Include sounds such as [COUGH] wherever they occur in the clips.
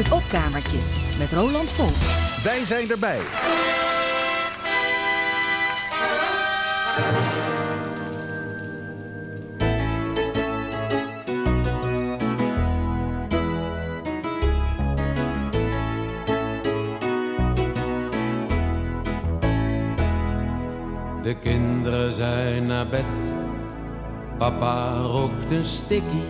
Het opkamertje met Roland Volk. Wij zijn erbij. De kinderen zijn naar bed. Papa rookt een stikkie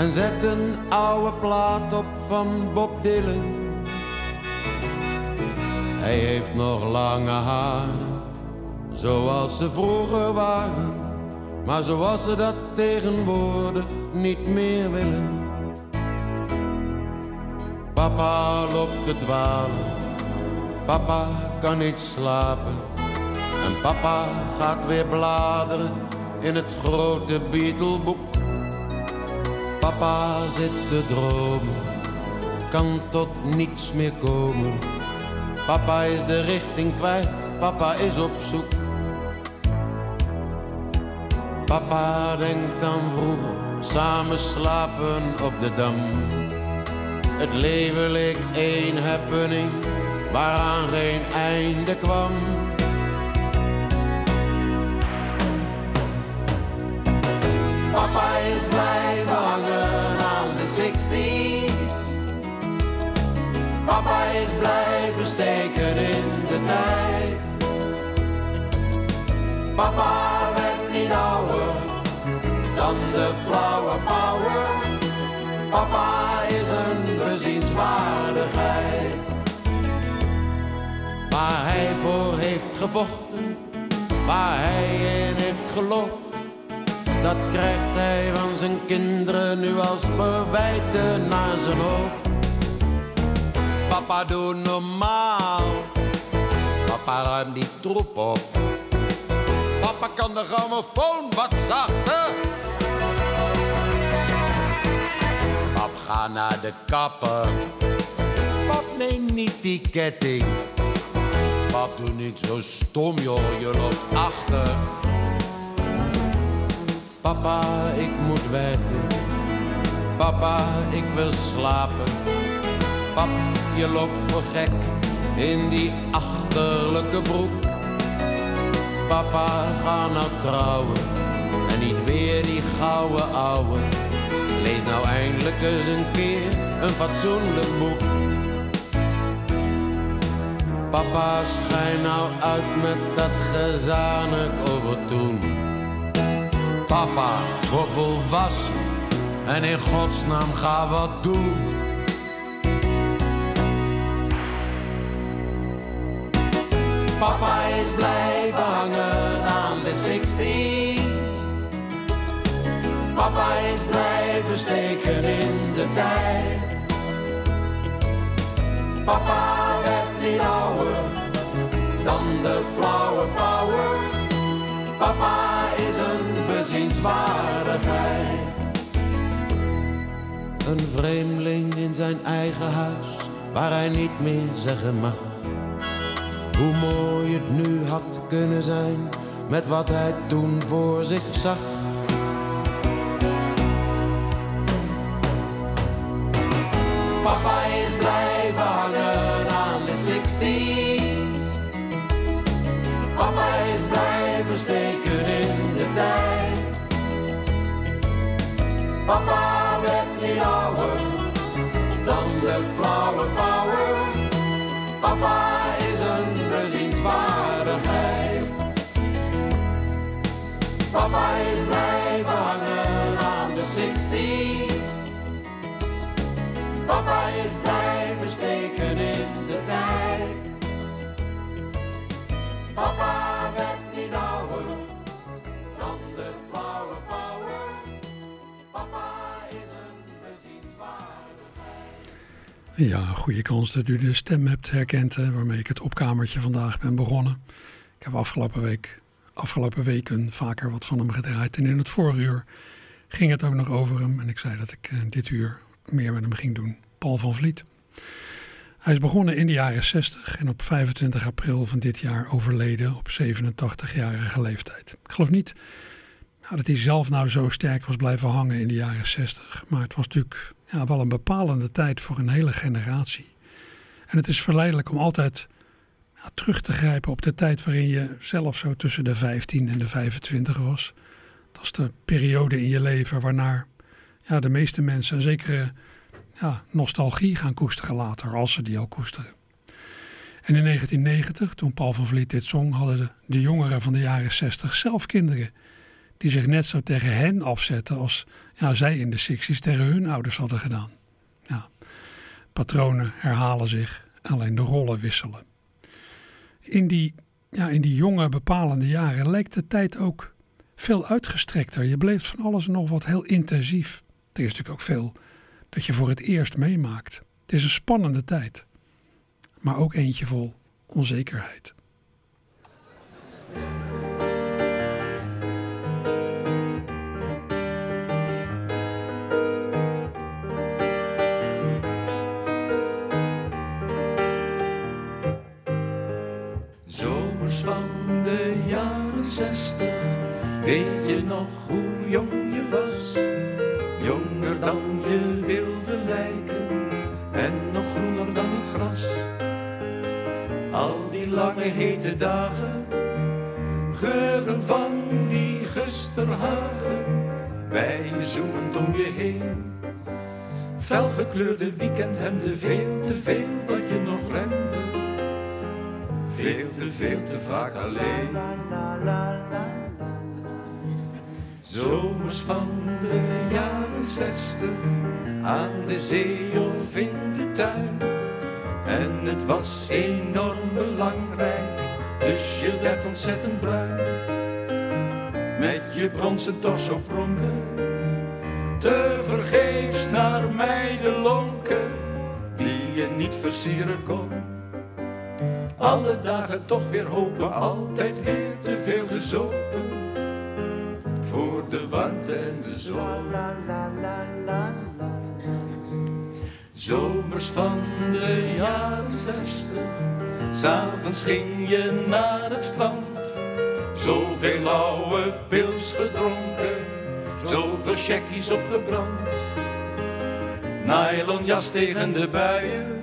en zet een oude plaat op van Bob Dylan. Hij heeft nog lange haren, zoals ze vroeger waren, maar zoals ze dat tegenwoordig niet meer willen. Papa loopt te dwalen, papa kan niet slapen. En papa gaat weer bladeren in het grote Beatleboek. Papa zit te dromen, kan tot niets meer komen. Papa is de richting kwijt, papa is op zoek. Papa denkt aan vroeger, samen slapen op de dam. Het leven leek één happening, waaraan geen einde kwam. 60's. Papa is blijven steken in de tijd. Papa werd niet ouder dan de flauwe power. Papa is een bezienswaardigheid. Waar hij voor heeft gevochten, waar hij in heeft geloofd dat krijgt hij van zijn kinderen nu als verwijten naar zijn hoofd. Papa doe normaal, papa ruim die troep op. Papa kan de grammofoon wat zachter. Pap ga naar de kapper. Pap neem niet die ketting. Pap doe niet zo stom joh, je loopt achter. Papa, ik moet werken. Papa, ik wil slapen. Pap, je loopt voor gek in die achterlijke broek. Papa, ga nou trouwen en niet weer die gouden ouwe. Lees nou eindelijk eens een keer een fatsoenlijk boek. Papa, schijn nou uit met dat gezanik over toen. Papa, word volwassen en in godsnaam ga wat doen. Papa is blijven hangen aan de 60's. Papa is blijven steken in de tijd. Papa werd niet ouder dan de flauwe power. Papa bezienswaardigheid. Een vreemdeling in zijn eigen huis, waar hij niet meer zeggen mag. Hoe mooi het nu had kunnen zijn, met wat hij toen voor zich zag. Papa werd niet ouder dan de flauwe power. Papa is een bezienswaardigheid. Papa is blijven hangen aan de 60's. Papa is blijven steken in de tijd. Papa Ja, goede kans dat u de stem hebt herkend waarmee ik het opkamertje vandaag ben begonnen. Ik heb afgelopen week, afgelopen weken vaker wat van hem gedraaid. En in het vorige uur ging het ook nog over hem. En ik zei dat ik eh, dit uur meer met hem ging doen. Paul van Vliet. Hij is begonnen in de jaren 60 en op 25 april van dit jaar overleden op 87-jarige leeftijd. Ik geloof niet, dat hij zelf nou zo sterk was blijven hangen in de jaren 60. Maar het was natuurlijk ja, wel een bepalende tijd voor een hele generatie. En het is verleidelijk om altijd ja, terug te grijpen op de tijd waarin je zelf zo tussen de 15 en de 25 was. Dat is de periode in je leven waarnaar ja, de meeste mensen een zekere ja, nostalgie gaan koesteren later, als ze die al koesteren. En in 1990, toen Paul van Vliet dit zong, hadden de, de jongeren van de jaren 60 zelf kinderen. Die zich net zo tegen hen afzetten als ja, zij in de 60s tegen hun ouders hadden gedaan. Ja, patronen herhalen zich, alleen de rollen wisselen. In die, ja, in die jonge bepalende jaren lijkt de tijd ook veel uitgestrekter. Je beleeft van alles nog wat heel intensief. Er is natuurlijk ook veel dat je voor het eerst meemaakt. Het is een spannende tijd, maar ook eentje vol onzekerheid. Van de jaren zestig, weet je nog hoe jong je was? Jonger dan je wilde lijken en nog groener dan het gras. Al die lange hete dagen, geuren van die gusterhagen, bij je zoemend om je heen. Felgekleurde weekendhemden, veel te veel wat je nog remde. Veel te vaak alleen. Zomers van de jaren zestig, aan de zee of in de tuin. En het was enorm belangrijk, dus je werd ontzettend bruin. Met je bronzen torso pronken, te vergeefs naar meiden lonken, die je niet versieren kon. Alle dagen toch weer hopen, altijd weer te veel gezopen. Voor de warmte en de zon. Zomers van de jaren zestig, s'avonds ging je naar het strand. Zoveel oude pils gedronken, zoveel checkies opgebrand. Nylon jas tegen de buien,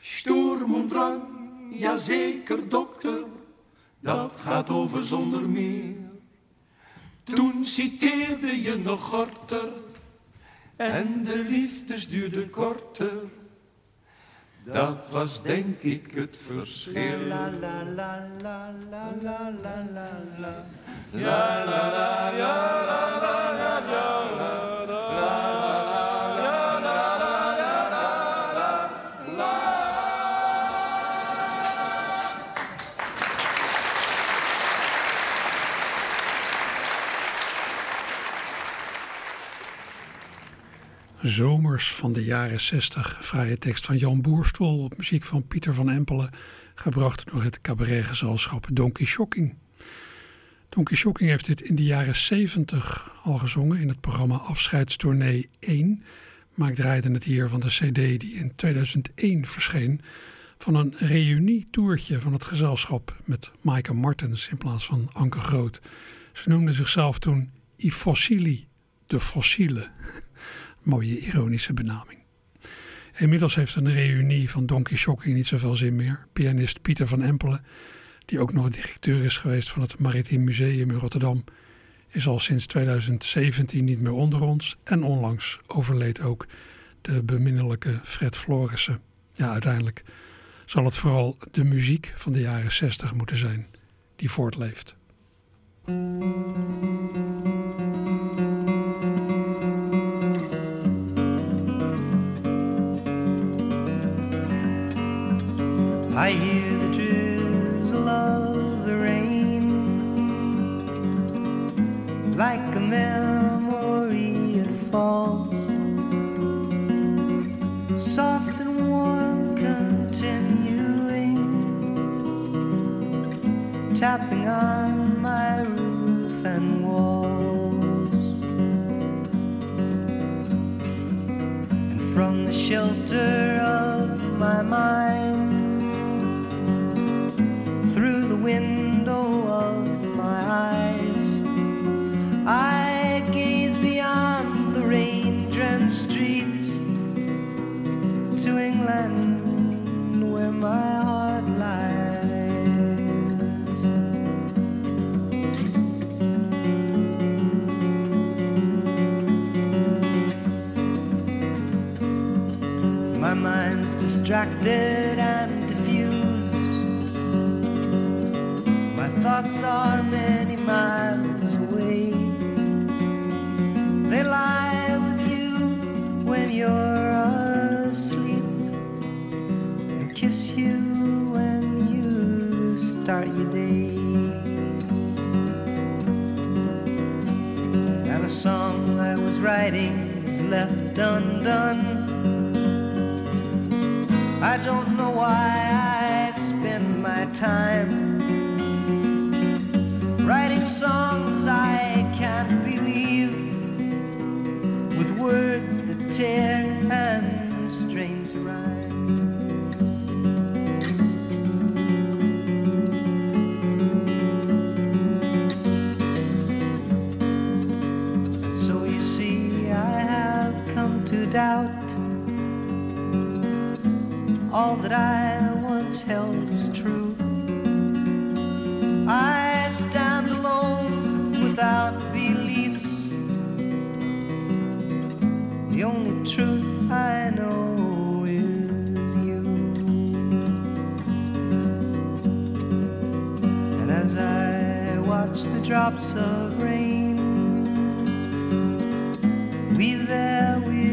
Sturm und drang, ja zeker dokter, dat gaat over zonder meer. Toen citeerde je nog korter en de liefdes duurde korter. Dat was denk ik het verschil. La la la la la la la la la la la la la la la Zomers van de jaren 60. Vrije tekst van Jan Boerstol op muziek van Pieter van Empelen. Gebracht door het cabaretgezelschap Donkey Shocking. Donkey Shocking heeft dit in de jaren 70 al gezongen in het programma Afscheidstournee 1. Maar ik het hier van de CD die in 2001 verscheen. Van een reunietoertje van het gezelschap met Maaike Martens in plaats van Anke Groot. Ze noemden zichzelf toen I Fossili, de fossielen. Mooie ironische benaming. Inmiddels heeft een reunie van Donkey Shocking niet zoveel zin meer. Pianist Pieter van Empelen, die ook nog directeur is geweest van het Maritiem Museum in Rotterdam, is al sinds 2017 niet meer onder ons. En onlangs overleed ook de beminnelijke Fred Florissen. Ja, uiteindelijk zal het vooral de muziek van de jaren 60 moeten zijn die voortleeft. I hear the drizzle of the rain like a memory it falls. Soft and warm continuing tapping on my roof and walls. And from the shelter of my mind distracted and diffused. My thoughts are many miles away. They lie with you when you're asleep and kiss you when you start your day. And a song I was writing is left undone. as I watch the drops of rain. We there, we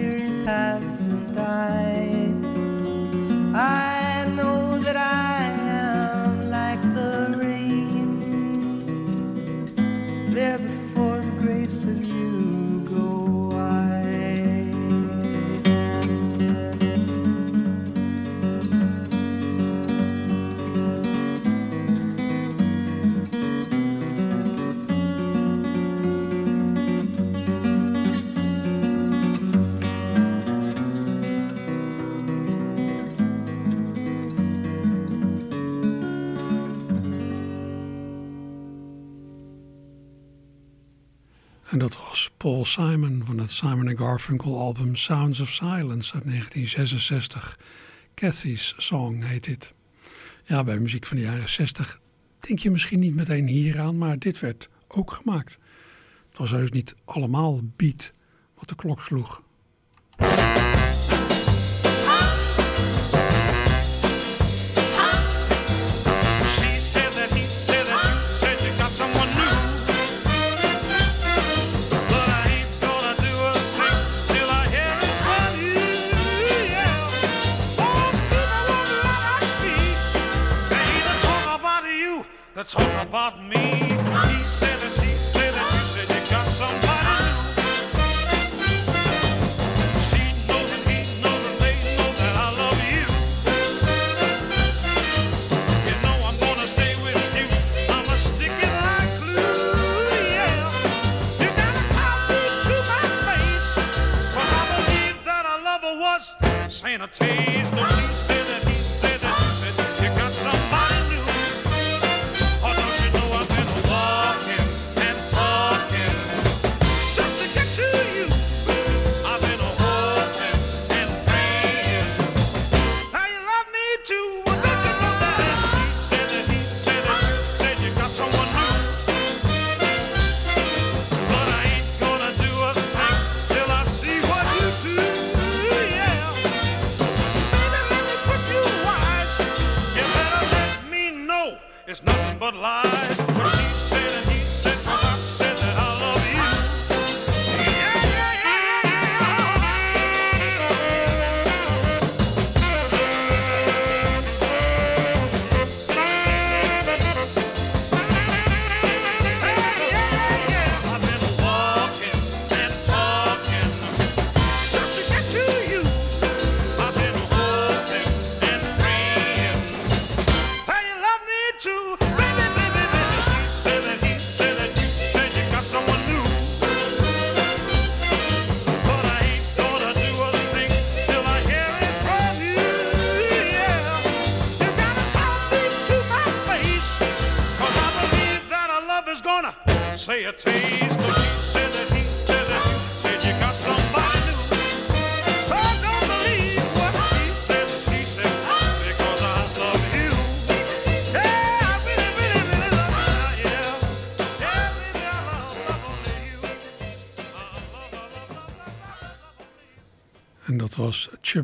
Paul Simon van het Simon Garfunkel album Sounds of Silence uit 1966. Cathy's Song heet dit. Ja, bij muziek van de jaren 60 denk je misschien niet meteen hieraan, maar dit werd ook gemaakt. Het was heus niet allemaal beat wat de klok sloeg. that talk about me.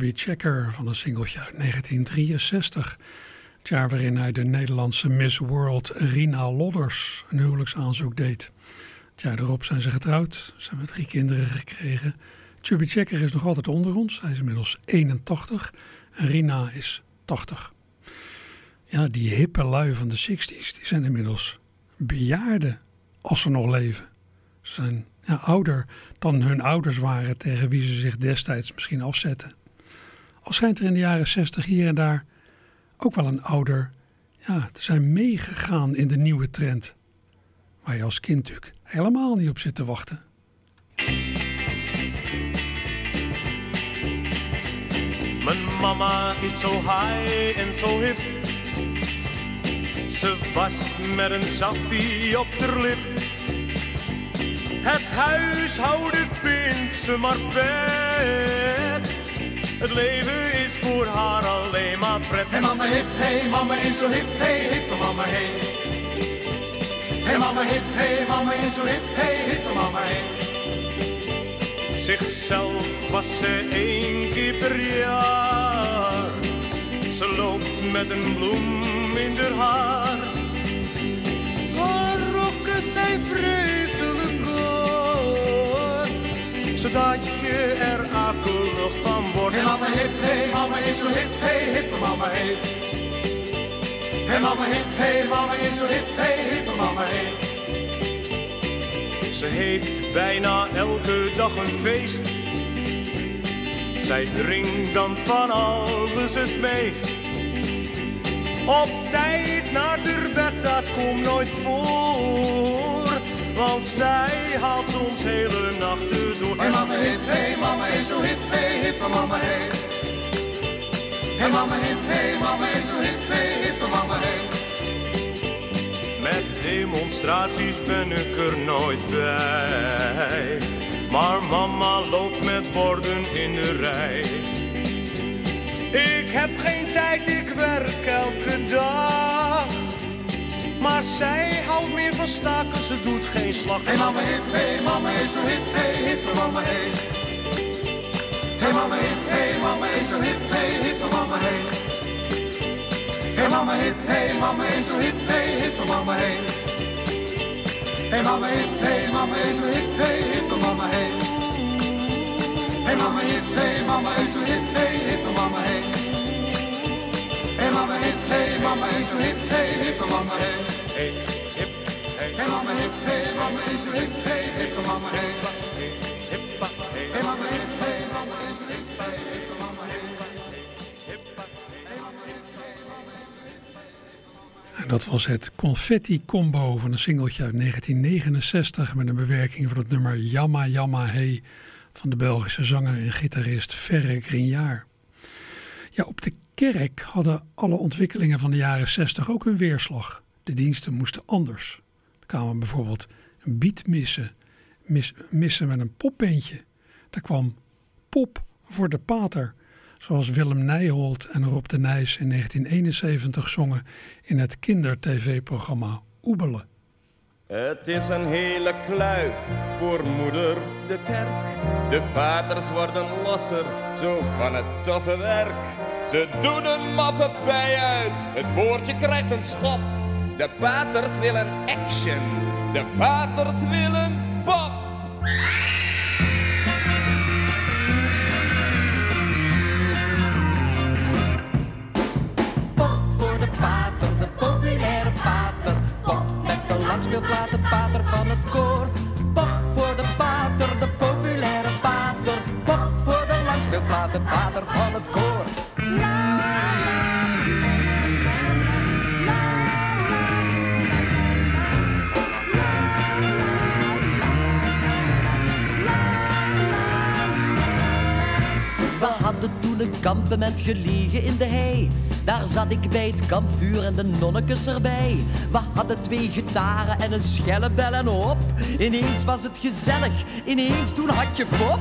Chubby Checker van een singeltje uit 1963. Het jaar waarin hij de Nederlandse Miss World Rina Lodders een huwelijksaanzoek deed. Het jaar erop zijn ze getrouwd. Ze hebben drie kinderen gekregen. Chubby Checker is nog altijd onder ons. Hij is inmiddels 81 en Rina is 80. Ja, die hippe lui van de 60s, die zijn inmiddels bejaarden als ze nog leven. Ze zijn ja, ouder dan hun ouders waren tegen wie ze zich destijds misschien afzetten. Al schijnt er in de jaren 60 hier en daar ook wel een ouder ja, te zijn meegegaan in de nieuwe trend. Waar je als kind natuurlijk helemaal niet op zit te wachten. Mijn mama is zo high en zo hip. Ze was met een saffie op de lip. Het huishouden vindt ze maar pet. Het leven is voor haar alleen maar pret. Hey mama hip, hey mama is zo hip, hey hippe mama hey. Hey mama hip, hey mama is zo hip, hey hippe mama hey. Zichzelf was ze één keer per jaar. Ze loopt met een bloem in haar haar. Haar rokken zijn vreselijk kort, zodat je er akelig van wordt. Hey mama hip, hey mama is zo hip, hey hippe mama hey. Hey mama hip, hey mama is zo hip, hey hippe mama hey. Ze heeft bijna elke dag een feest. Zij drinkt dan van alles het meest. Op tijd naar de bed, dat komt nooit voor. Want zij haalt soms hele nachten door. Hey mama hip, hey mama is zo hip, hey hippe mama hey. Hey mama hip, hey mama is zo hip, hey hippe mama hey. Met demonstraties ben ik er nooit bij. Maar mama loopt met borden in de rij. Ik heb geen tijd, ik werk elke dag. Maar zij houdt meer van staken, ze doet geen slag. Hey mama hip, hey mama is zo hip, hey hippe mama hey. Hey mama hip, hey mama is zo hip, hey hippe mama hey. Hey mama hip, hey mama is zo hip, hey hippe mama hey. Hey mama hip, hey mama is zo hip, hey hippe mama hey. Hey mama hip, hey mama is zo hip, mama hip, hey mama is zo hip, hey hippe mama hey. Hip, hey, hip, mama zo hip, hey mama hey. hippa, hey, mama hip, hey mama is zo hip, hey mama hey. En dat was het Confetti Combo van een singeltje uit 1969 met een bewerking van het nummer Yamma Yamma Hey van de Belgische zanger en gitarist Ferre Grignard. Ja, op de kerk hadden alle ontwikkelingen van de jaren 60 ook een weerslag. De diensten moesten anders. Er kwamen bijvoorbeeld beatmissen, mis, missen met een popbeentje. Er kwam pop voor de pater, zoals Willem Nijholt en Rob de Nijs in 1971 zongen in het kinder-tv-programma Oebelen. Het is een hele kluif voor moeder de kerk. De paters worden losser, zo van het toffe werk. Ze doen een maffe bij uit, het boordje krijgt een schop. De paters willen action, de paters willen pop. Pop kampement gelegen in de hei. Daar zat ik bij het kampvuur en de nonnekes erbij. We hadden twee gitaren en een schellebel en op. Ineens was het gezellig, ineens toen had je pop.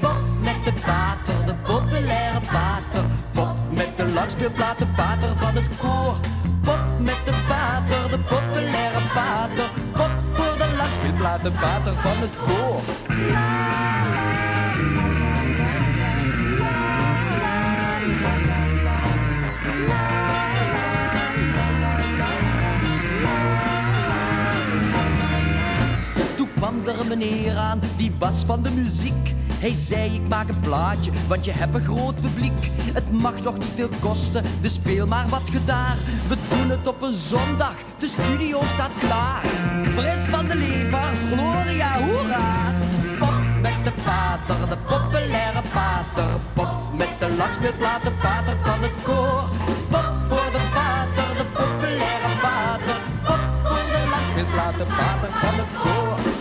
Pop met de pater, de populaire pater. Pop met de langspeelplaten, pater van het koor. Pop met de pater, de populaire pater. Pop voor de langspeelplaten. de pater van het koor. Meneer aan, die was van de muziek. Hij zei, ik maak een plaatje, want je hebt een groot publiek. Het mag toch niet veel kosten, dus speel maar wat gedaar. We doen het op een zondag, de studio staat klaar. Fris van de lever, Gloria, hoera. Pop met de pater, de populaire pater. Pop met de langspeelplaat, de pater van het koor. Pop voor de pater, de populaire pater. Pop voor de langspeelplaat, de pater van het koor.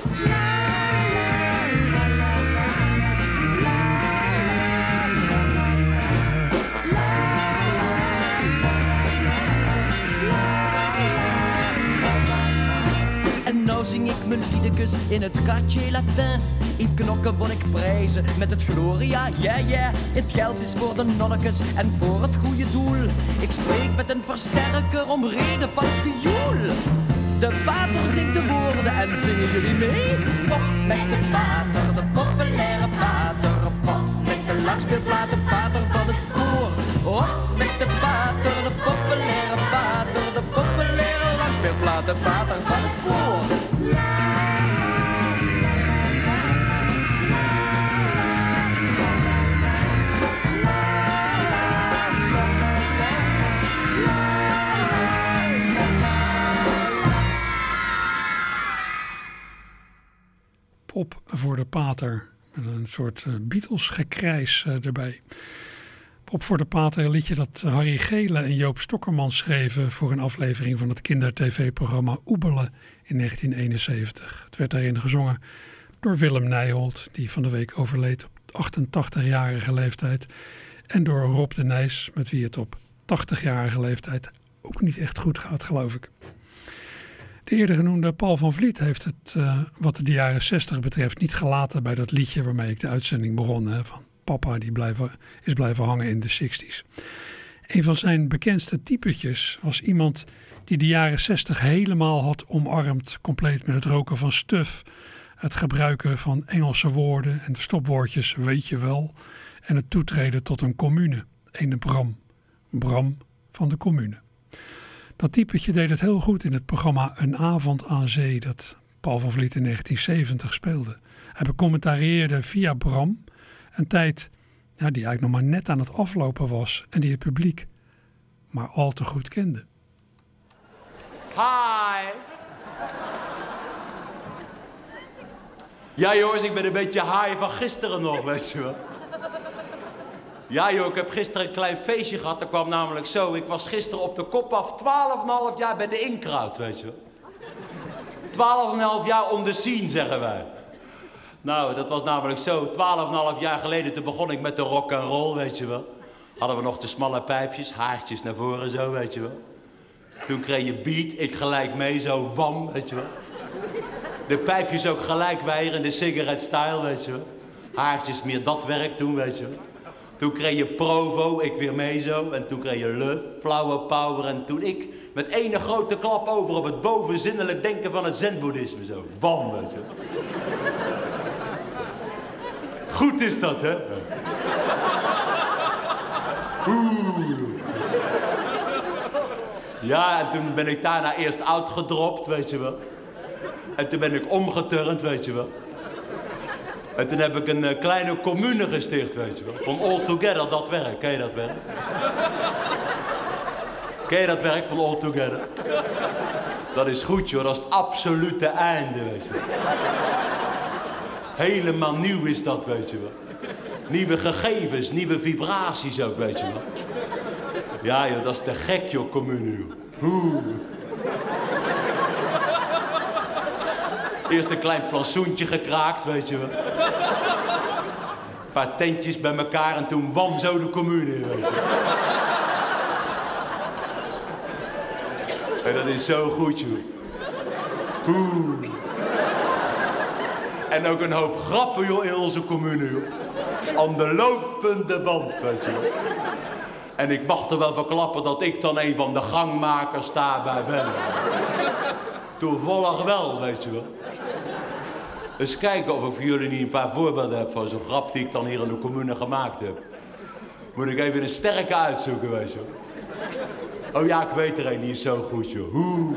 Liedekes in het quartier latin. In knokken won ik prijzen met het Gloria, yeah yeah. Het geld is voor de nonnekes en voor het goede doel. Ik spreek met een versterker om reden van het gejoel. De pater zingt de woorden en zingen jullie mee? Pop met de pater, de populaire pater. Pop met de langspeelplaat, de pater van het koor. Op met de pater, de populaire pater. De populaire langspeelplaat, de pater van het koor. Pop voor de pater. Met een soort eh, Beatles gekrijs eh, erbij. Pop voor de pater, een liedje dat Harry Gele en Joop Stokkerman schreven voor een aflevering van het kinder-tv-programma Oebelen in 1971. Het werd daarin gezongen door Willem Nijholt, die van de week overleed op 88-jarige leeftijd. En door Rob de Nijs, met wie het op 80-jarige leeftijd ook niet echt goed gaat, geloof ik. De eerder genoemde Paul van Vliet heeft het, uh, wat de jaren 60 betreft, niet gelaten bij dat liedje waarmee ik de uitzending begon. Hè, van papa die is blijven hangen in de 60s. Een van zijn bekendste typetjes was iemand die de jaren 60 helemaal had omarmd, compleet met het roken van stuf, het gebruiken van Engelse woorden en de stopwoordjes weet je wel, en het toetreden tot een commune, een Bram. Bram van de commune. Dat typetje deed het heel goed in het programma Een avond aan zee dat Paul van Vliet in 1970 speelde. Hij becommentarieerde via Bram een tijd ja, die eigenlijk nog maar net aan het aflopen was en die het publiek maar al te goed kende. Hi. Ja jongens, ik ben een beetje high van gisteren nog, weet je wel. Ja joh, ik heb gisteren een klein feestje gehad. Dat kwam namelijk zo. Ik was gisteren op de kop af 12,5 jaar bij de Inkraut, weet je wel. 12,5 jaar on the scene, zeggen wij. Nou, dat was namelijk zo. 12,5 jaar geleden toen begon ik met de rock and roll, weet je wel. Hadden we nog de smalle pijpjes, haartjes naar voren zo, weet je wel. Toen kreeg je beat, ik gelijk mee, zo wam, weet je wel. De pijpjes ook gelijk weer in de cigarette style, weet je wel. Haartjes meer dat werk toen, weet je wel. Toen kreeg je Provo, ik weer mee zo. En toen kreeg je Luf, Flower Power. En toen ik met ene grote klap over op het bovenzinnelijk denken van het zen-boeddhisme. Zo, wam, weet je. Goed is dat, hè? Oeh. Ja, en toen ben ik daarna eerst oud gedropt, weet je wel. En toen ben ik omgeturnd, weet je wel. En toen heb ik een uh, kleine commune gesticht, weet je wel. Van All Together, dat werk. Ken je dat werk? Ken je dat werk van All Together? Dat is goed, joh. Dat is het absolute einde, weet je wel. Helemaal nieuw is dat, weet je wel. Nieuwe gegevens, nieuwe vibraties ook, weet je wel. Ja, joh, dat is te gek, joh, commune, joh. Oeh. Eerst een klein plantsoentje gekraakt, weet je wel. Een paar tentjes bij elkaar en toen wam zo de commune weet je En dat is zo goed, joh. En ook een hoop grappen, joh, in onze commune, joh. Aan de lopende band, weet je wel. En ik mag er wel verklappen dat ik dan een van de gangmakers daarbij ben. Toevallig wel, weet je wel. Eens kijken of ik voor jullie niet een paar voorbeelden heb van zo'n grap die ik dan hier in de commune gemaakt heb. Moet ik even een sterke uitzoeken, weet je wel. Oh ja, ik weet er een, die is zo goed, joh. Hoe.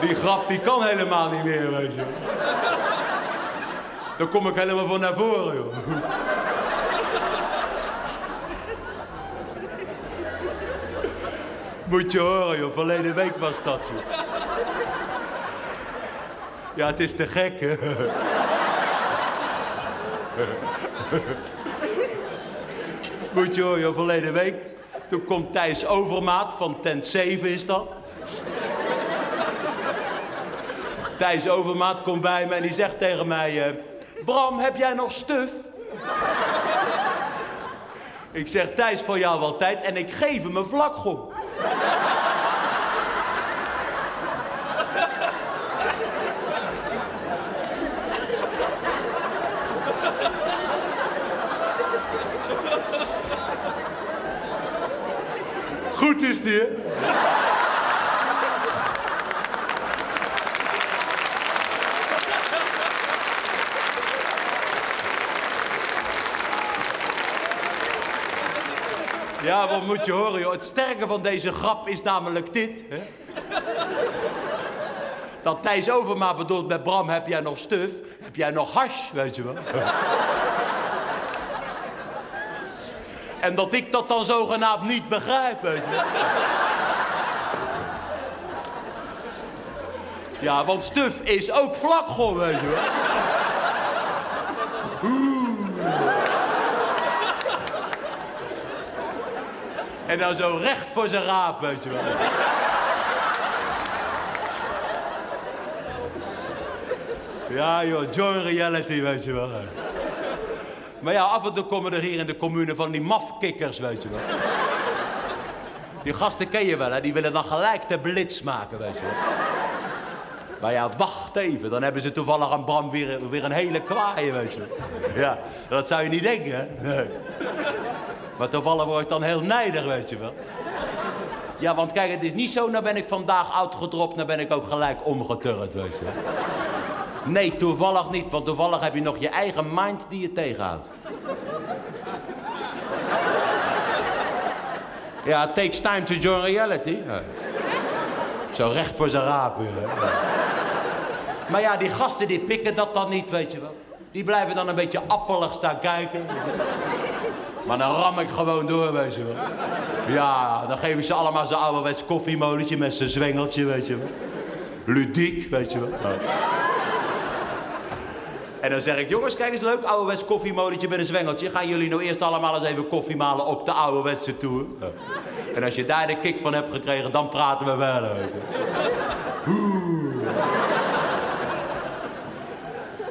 Die grap die kan helemaal niet meer, weet je. Daar kom ik helemaal van naar voren, joh. Moet je horen. Verleden week was dat. Ja, het is te gek, hè. Moet je horen. Verleden week, toen komt Thijs Overmaat van tent 7 is dat. Thijs Overmaat komt bij me en die zegt tegen mij... eh, Bram, heb jij nog stuf? ik zeg, Thijs, voor jou wel tijd en ik geef hem een vlakgom. Goed is die? Ja, wat moet je horen, joh. Het sterke van deze grap is namelijk dit. Hè? Dat Thijs Overma bedoelt met Bram, heb jij nog stuf? Heb jij nog hash, weet je wel? en dat ik dat dan zogenaamd niet begrijp, weet je wel? Ja, want stuf is ook vlakgom, weet je wel? En dan zo recht voor zijn raap, weet je wel. Ja joh, join reality, weet je wel. Maar ja, af en toe komen er hier in de commune van die mafkikkers, weet je wel. Die gasten ken je wel, hè? die willen dan gelijk de blitz maken, weet je wel. Maar ja, wacht even, dan hebben ze toevallig aan Bram weer, weer een hele kwaaie, weet je wel. Ja, dat zou je niet denken, hè? Nee. Maar toevallig word ik dan heel nijdig, weet je wel. Ja, want kijk, het is niet zo, nou ben ik vandaag oud gedropt, nou ben ik ook gelijk omgeturnd, weet je wel. Nee, toevallig niet, want toevallig heb je nog je eigen mind die je tegenhoudt. Ja, it takes time to join reality. Zo recht voor zijn raap weer, hè. Maar ja, die gasten die pikken dat dan niet, weet je wel. Die blijven dan een beetje appelig staan kijken. Maar dan ram ik gewoon door, weet je wel. Ja, dan geef ik ze allemaal zo'n ouderwets koffiemolentje met zijn zwengeltje, weet je wel. Ludiek, weet je wel. En dan zeg ik, jongens, kijk eens leuk, ouderwets koffiemolentje met een zwengeltje. Gaan jullie nou eerst allemaal eens even koffie malen op de ouderwetse toer? Ja. En als je daar de kick van hebt gekregen, dan praten we verder, weet je.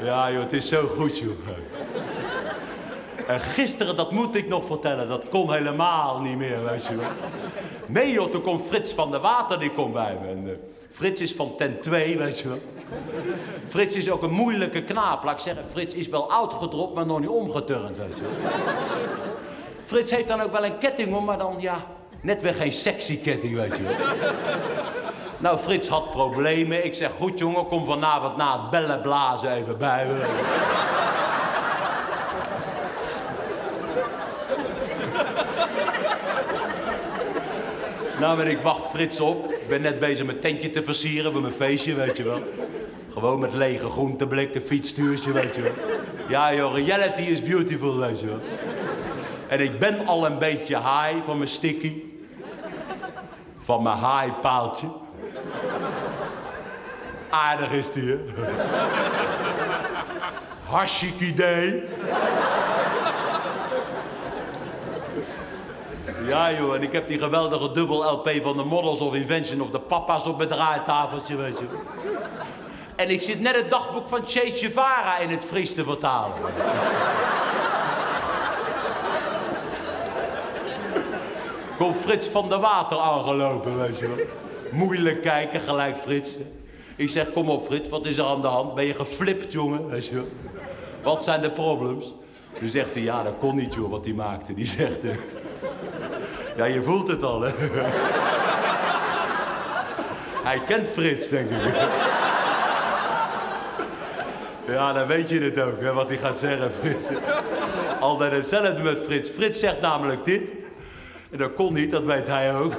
Ja, joh, het is zo goed, joh. En gisteren, dat moet ik nog vertellen, dat kon helemaal niet meer, weet je wel. Nee joh, toen komt Frits van der Water, die komt bij me. En, eh, Frits is van tent 2, weet je wel. Frits is ook een moeilijke knaap, laat ik zeggen. Frits is wel oud gedropt, maar nog niet omgeturnd, weet je wel. Frits heeft dan ook wel een ketting om, maar dan, ja, net weer geen sexy ketting, weet je wel. Nou, Frits had problemen. Ik zeg, goed jongen, kom vanavond na het bellen blazen even bij me. Nou, en ik wacht Frits op. Ik ben net bezig mijn tentje te versieren voor mijn feestje, weet je wel. Gewoon met lege groenteblikken, fietsstuurtje, weet je wel. Ja joh, reality is beautiful, weet je wel. En ik ben al een beetje high van mijn sticky. Van mijn high paaltje. Aardig is die, hè? Hartstikke idee. Ja joh, en ik heb die geweldige dubbel LP van de Models of Invention of de Papa's op mijn draaitafeltje, weet je. En ik zit net het dagboek van Che Guevara in het Fries te vertalen. Komt Frits van der Water aangelopen, weet je wel. Moeilijk kijken, gelijk Frits. Ik zeg, kom op Frits, wat is er aan de hand? Ben je geflipt, jongen? Weet je wel. Wat zijn de problems? Toen zegt hij, ja, dat kon niet, joh, wat hij maakte. Die zegt, eh, Ja, je voelt het al, hè? Hij kent Frits, denk ik. Ja, dan weet je het ook, hè, wat hij gaat zeggen, Frits. Altijd hetzelfde met Frits. Frits zegt namelijk dit. En dat kon niet, dat weet hij ook.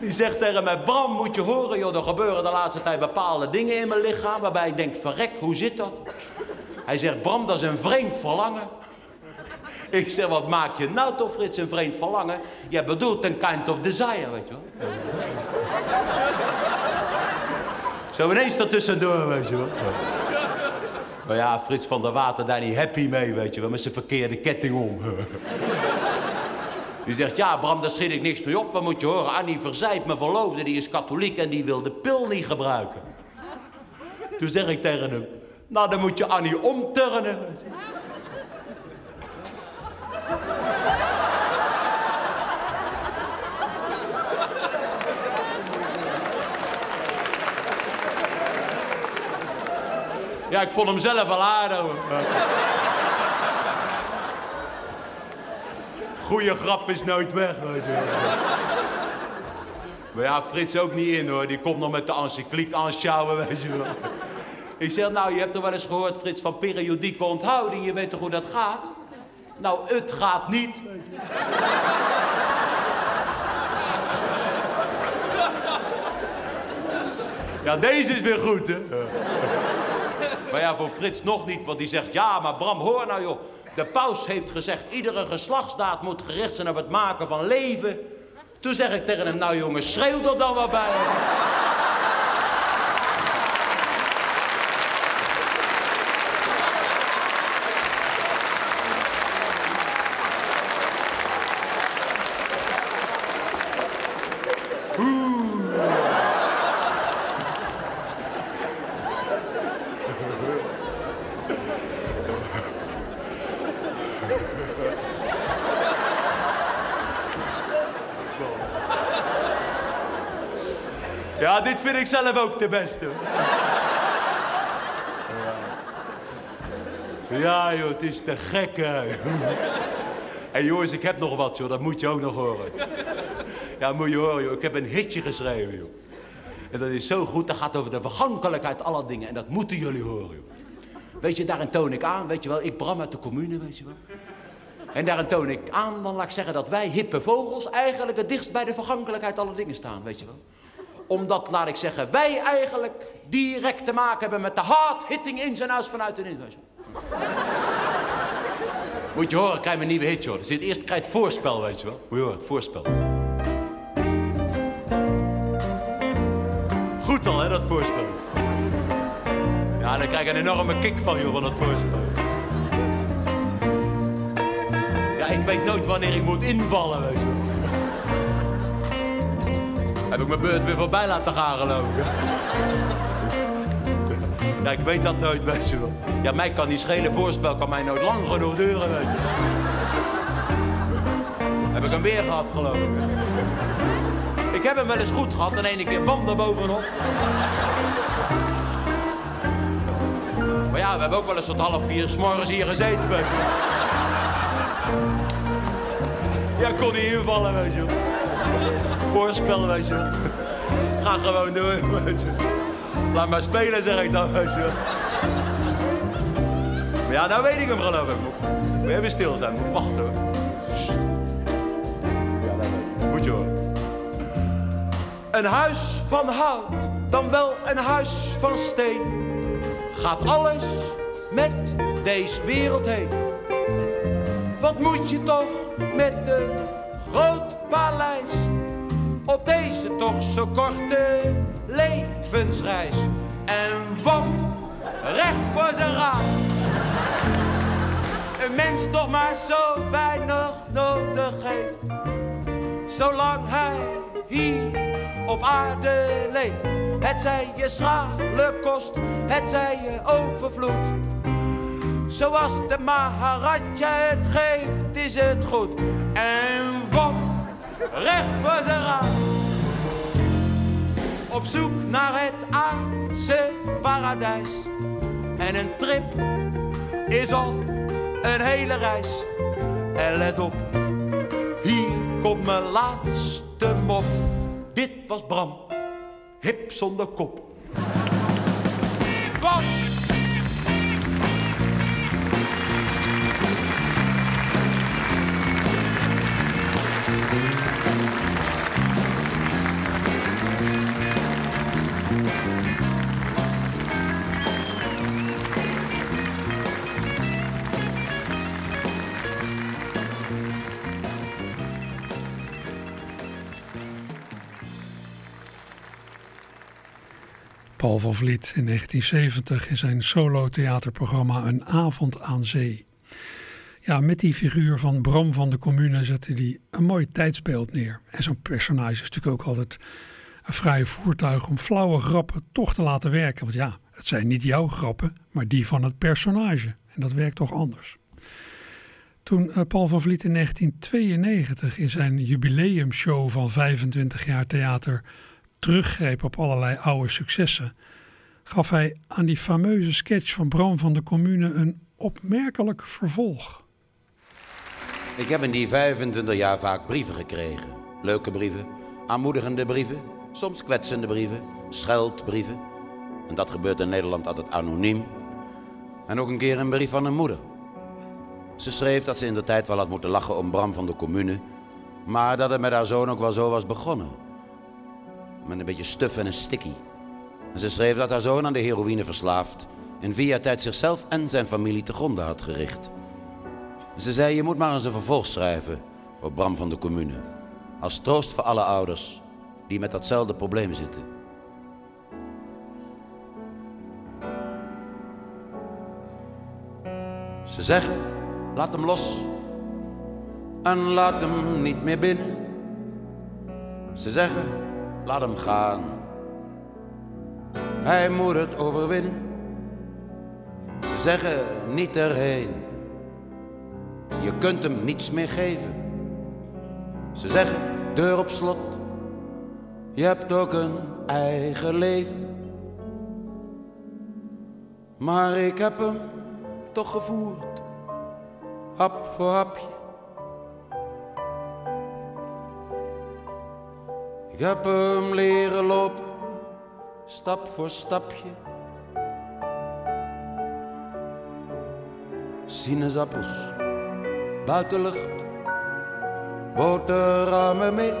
Die zegt tegen mij, Bram, moet je horen, joh, er gebeuren de laatste tijd bepaalde dingen in mijn lichaam... waarbij ik denk, verrek, hoe zit dat? Hij zegt, Bram, dat is een vreemd verlangen. Ik zeg, wat maak je nou toch, Frits, een vreemd verlangen? Je bedoelt een kind of desire, weet je wel. Zo ineens ertussendoor, weet je wel. Maar ja, Frits van der Water daar niet happy mee, weet je wel, met zijn verkeerde ketting om. Die zegt, ja Bram, daar schiet ik niks mee op. Wat moet je horen? Annie Verzijt, mijn verloofde, die is katholiek en die wil de pil niet gebruiken. Toen zeg ik tegen hem, nou dan moet je Annie omturnen. Ja, ik vond hem zelf wel aardig. Goeie grap is nooit weg, weet je. Maar ja, Frits ook niet in hoor. Die komt nog met de encycliek aanschouwen, weet je wel. Ik zeg, nou, je hebt er wel eens gehoord, Frits, van periodieke onthouding. Je weet toch hoe dat gaat? Nou, het gaat niet. Ja, deze is weer goed, hè? Maar ja, voor Frits nog niet, want die zegt... Ja, maar Bram, hoor nou, joh. De paus heeft gezegd... iedere geslachtsdaad moet gericht zijn op het maken van leven. Toen zeg ik tegen hem... Nou, jongen, schreeuw er dan wat bij. Ja, dit vind ik zelf ook de beste. Ja, joh, het is te gek, hey, jongens, ik heb nog wat, joh. Dat moet je ook nog horen. Ja, moet je horen, joh. Ik heb een hitje geschreven, joh. En dat is zo goed, dat gaat over de vergankelijkheid aller dingen. En dat moeten jullie horen, joh. Weet je, daarin toon ik aan, weet je wel, ik Bram uit de commune, weet je wel. En daarin toon ik aan, dan laat ik zeggen dat wij hippe vogels eigenlijk het dichtst bij de vergankelijkheid aller dingen staan, weet je wel omdat, laat ik zeggen, wij eigenlijk direct te maken hebben met de hard-hitting ins en outs vanuit en in. weet je. Moet je horen, krijg je een nieuwe hit, joh. Zit eerst krijg je het voorspel, weet je wel. Moet je horen, het voorspel. Goed al, hè, dat voorspel. Ja, daar krijg ik een enorme kick van, joh, van dat voorspel. Ja, ik weet nooit wanneer ik moet invallen, weet je. Heb ik mijn beurt weer voorbij laten gaan, geloof ik. Ja, ik weet dat nooit, weet je wel. Ja, mij kan die schele voorspel kan mij nooit lang genoeg duren, weet je. Heb ik hem weer gehad, geloof ik. Ik heb hem wel eens goed gehad en ene keer bam er bovenop. Maar ja, we hebben ook wel eens tot half vier s'morgens hier gezeten, weet je. Ja, kon niet invallen, weet je. Voorspel. [LAUGHS] Ga gewoon [LAUGHS] je. Laat maar spelen, zeg ik dan, je. Maar ja, nou weet ik hem geloof ik. Moet even stil zijn, moet wachten hoor. Ja. Moet je horen. Een huis van hout, dan wel een huis van steen. Gaat alles met deze wereld heen. Wat moet je toch met een groot paleis? Op deze toch zo korte levensreis. En wat recht voor zijn raad. Een mens toch maar zo weinig nodig heeft. Zolang hij hier op aarde leeft. Het zij je schrale kost, het zij je overvloed. Zoals de Maharaja het geeft, is het goed. En wat recht voor zijn raad. Op zoek naar het aardse paradijs. En een trip is al een hele reis. En let op, hier komt mijn laatste mop. Dit was Bram, hip zonder kop. Paul van Vliet in 1970 in zijn solo-theaterprogramma Een avond aan zee. Ja, met die figuur van Bram van de Commune zette hij een mooi tijdsbeeld neer. En zo'n personage is natuurlijk ook altijd een vrije voertuig om flauwe grappen toch te laten werken. Want ja, het zijn niet jouw grappen, maar die van het personage. En dat werkt toch anders. Toen eh, Paul van Vliet in 1992 in zijn jubileumshow van 25 jaar theater teruggreep op allerlei oude successen, gaf hij aan die fameuze sketch van Bram van de Commune een opmerkelijk vervolg. Ik heb in die 25 jaar vaak brieven gekregen. Leuke brieven, aanmoedigende brieven, soms kwetsende brieven, scheldbrieven. En dat gebeurt in Nederland altijd anoniem. En ook een keer een brief van een moeder. Ze schreef dat ze in de tijd wel had moeten lachen om Bram van de Commune, maar dat het met haar zoon ook wel zo was begonnen. Met een beetje stuf en een sticky. En ze schreef dat haar zoon aan de heroïne verslaafd vier jaar tijd zichzelf en zijn familie te gronden had gericht. Ze zei, je moet maar eens een vervolg schrijven op Bram van de Commune. Als troost voor alle ouders die met datzelfde probleem zitten. Ze zeggen, laat hem los en laat hem niet meer binnen. Ze zeggen, laat hem gaan. Hij moet het overwinnen. Ze zeggen, niet erheen. Je kunt hem niets meer geven. Ze zeggen, deur op slot. Je hebt ook een eigen leven. Maar ik heb hem toch gevoerd. Hap voor hapje. Ik heb hem leren lopen, stap voor stapje. Sinaasappels, buitenlucht, boterhammen mee.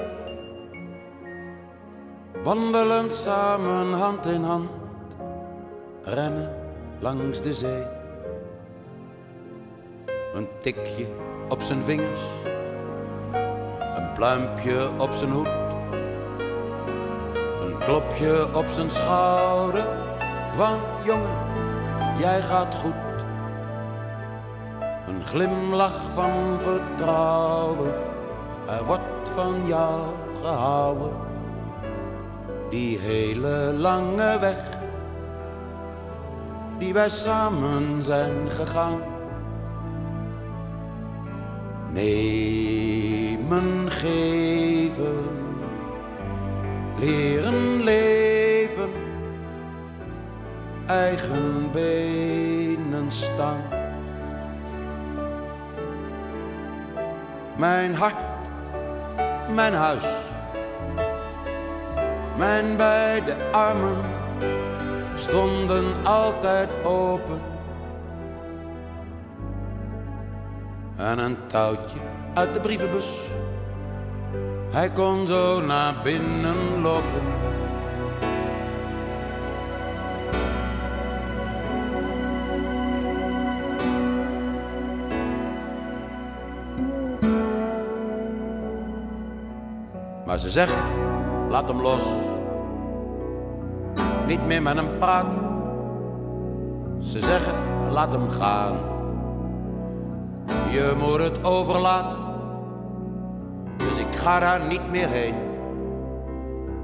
Wandelen samen hand in hand, rennen langs de zee. Een tikje op zijn vingers, een pluimpje op zijn hoed klopje op zijn schouder van jongen, jij gaat goed. Een glimlach van vertrouwen, er wordt van jou gehouden. Die hele lange weg, die wij samen zijn gegaan. Nemen, geven leren leven, eigen benen staan. Mijn hart, mijn huis, mijn beide armen stonden altijd open. En een touwtje uit de brievenbus hij kon zo naar binnen lopen. Maar ze zeggen, laat hem los. Niet meer met hem praten. Ze zeggen, laat hem gaan. Je moet het overlaten ga daar niet meer heen.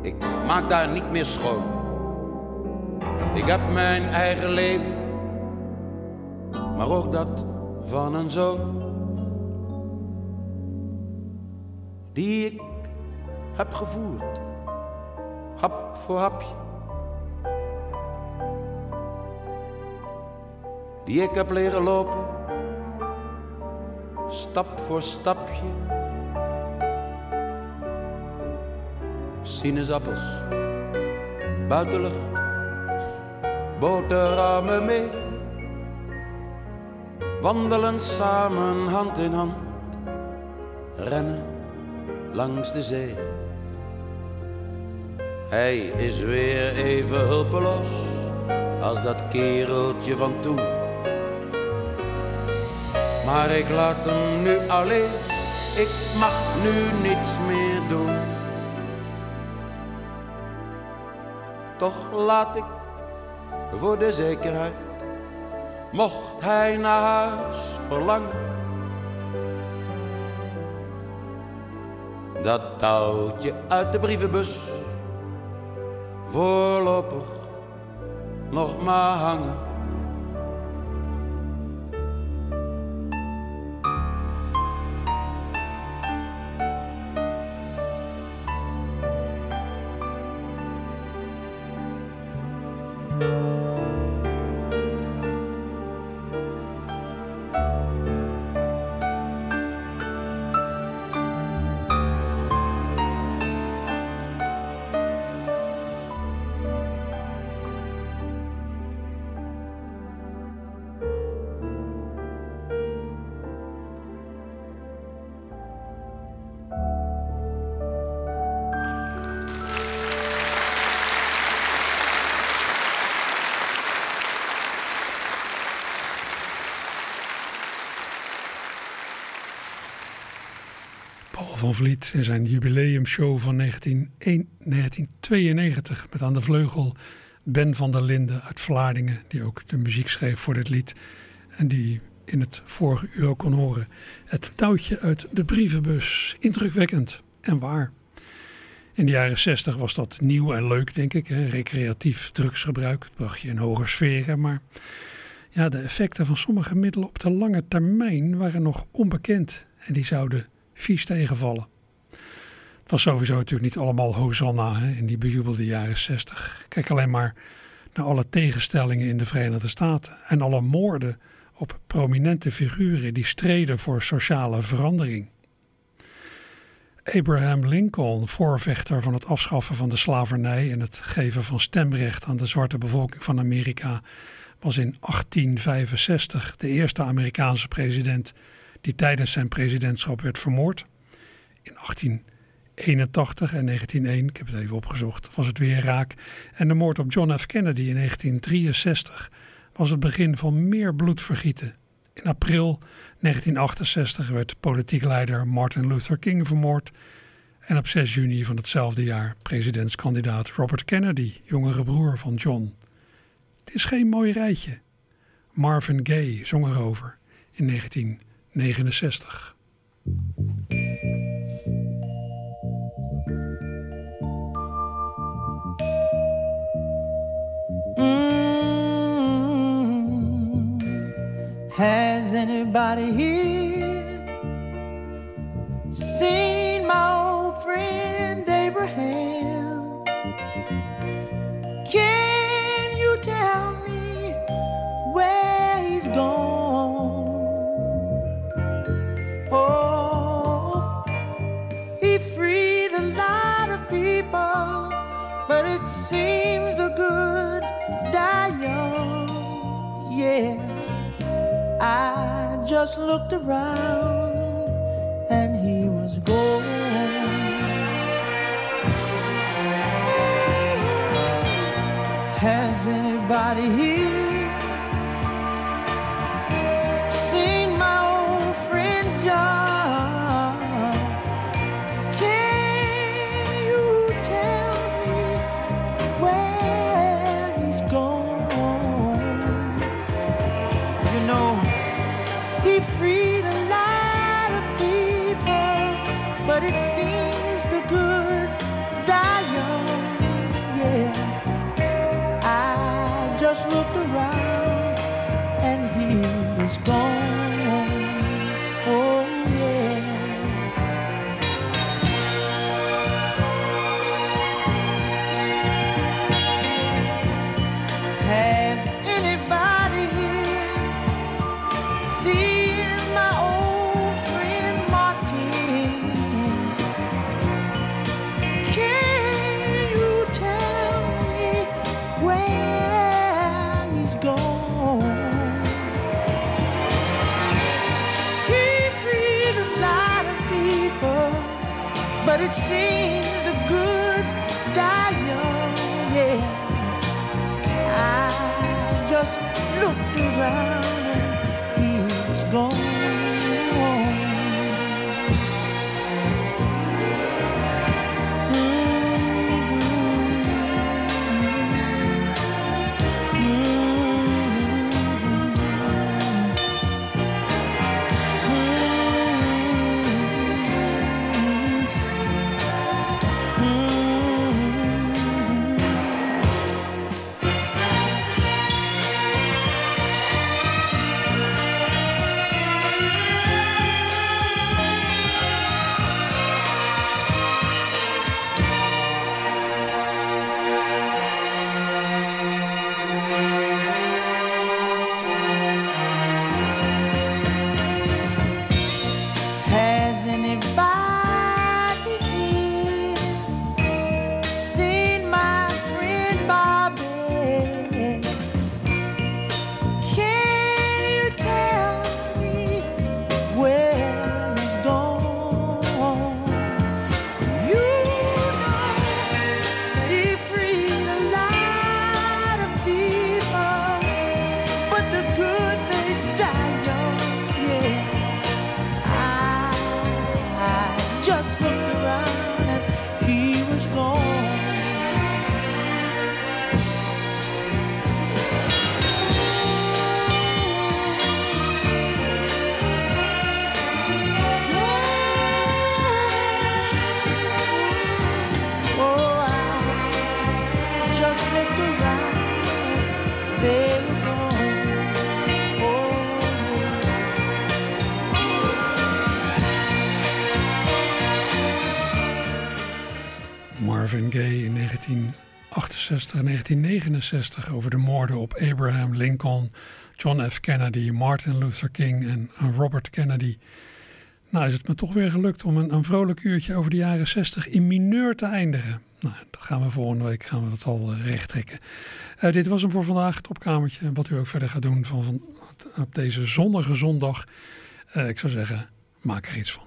Ik maak daar niet meer schoon. Ik heb mijn eigen leven, maar ook dat van een zoon. Die ik heb gevoerd, hap voor hapje. Die ik heb leren lopen, stap voor stapje. Sinaasappels, buitenlucht, boterhammen mee. Wandelen samen hand in hand, rennen langs de zee. Hij is weer even hulpeloos als dat kereltje van toen. Maar ik laat hem nu alleen, ik mag nu niets meer doen. Toch laat ik voor de zekerheid, mocht hij naar huis verlangen. Dat touwtje uit de brievenbus voorlopig nog maar hangen. Vliet in zijn jubileumshow van 1901 1992 met aan de vleugel Ben van der Linden uit Vlaardingen, die ook de muziek schreef voor dit lied en die in het vorige uur ook kon horen. Het touwtje uit de brievenbus, indrukwekkend en waar. In de jaren 60 was dat nieuw en leuk, denk ik. Hè? Recreatief drugsgebruik bracht je in hoge sferen. Maar ja, de effecten van sommige middelen op de lange termijn waren nog onbekend. En die zouden vies tegenvallen. Het was sowieso natuurlijk niet allemaal Hosanna hè, in die bejubelde jaren 60. Kijk alleen maar naar alle tegenstellingen in de Verenigde Staten en alle moorden op prominente figuren die streden voor sociale verandering. Abraham Lincoln, voorvechter van het afschaffen van de slavernij en het geven van stemrecht aan de zwarte bevolking van Amerika, was in 1865 de eerste Amerikaanse president die tijdens zijn presidentschap werd vermoord. In 1881 en 1901, ik heb het even opgezocht, was het weer raak. En de moord op John F. Kennedy in 1963 was het begin van meer bloedvergieten. In april 1968 werd politiek leider Martin Luther King vermoord. En op 6 juni van hetzelfde jaar presidentskandidaat Robert Kennedy, jongere broer van John. Het is geen mooi rijtje. Marvin Gaye zong erover in 1969. Has anybody here seems the good die young. Yeah. I just looked around and he was gone. Has anybody here it seems 1968 en 1969 over de moorden op Abraham Lincoln, John F. Kennedy, Martin Luther King en Robert Kennedy. Nou is het me toch weer gelukt om een, een vrolijk uurtje over de jaren 60 in mineur te eindigen. Nou, dat gaan we volgende week gaan we dat al uh, recht trekken. Uh, dit was hem voor vandaag, het opkamertje. Wat u ook verder gaat doen van, van, op deze zonnige zondag. Uh, ik zou zeggen, maak er iets van.